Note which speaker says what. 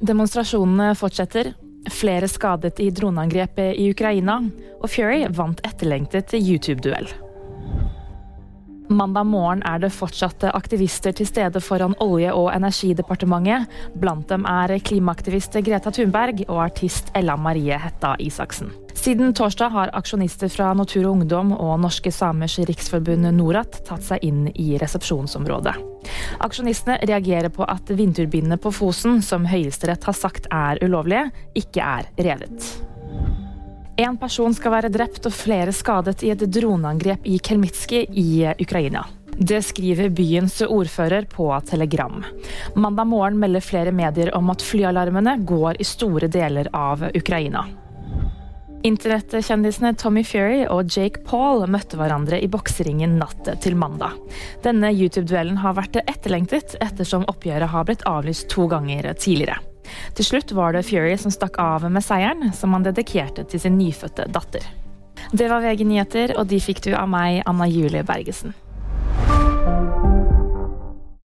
Speaker 1: Demonstrasjonene fortsetter. Flere skadet i droneangrepet i Ukraina. Og Fury vant etterlengtet YouTube-duell. Mandag morgen er det fortsatt aktivister til stede foran Olje- og energidepartementet. Blant dem er klimaaktivist Greta Thunberg og artist Ella Marie Hetta Isaksen. Siden torsdag har aksjonister fra Natur og Ungdom og Norske Samers Riksforbund Norat tatt seg inn i resepsjonsområdet. Aksjonistene reagerer på at vindturbinene på Fosen, som Høyesterett har sagt er ulovlige, ikke er revet. En person skal være drept og flere skadet i et droneangrep i Kelmitski i Ukraina. Det skriver byens ordfører på Telegram. Mandag morgen melder flere medier om at flyalarmene går i store deler av Ukraina. Internettkjendisene Tommy Fury og Jake Paul møtte hverandre i bokseringen natt til mandag. Denne YouTube-duellen har vært etterlengtet ettersom oppgjøret har blitt avlyst to ganger tidligere. Til slutt var det Fury som stakk av med seieren, som han dedikerte til sin nyfødte datter. Det var VG nyheter, og de fikk du av meg, Anna Julie Bergesen.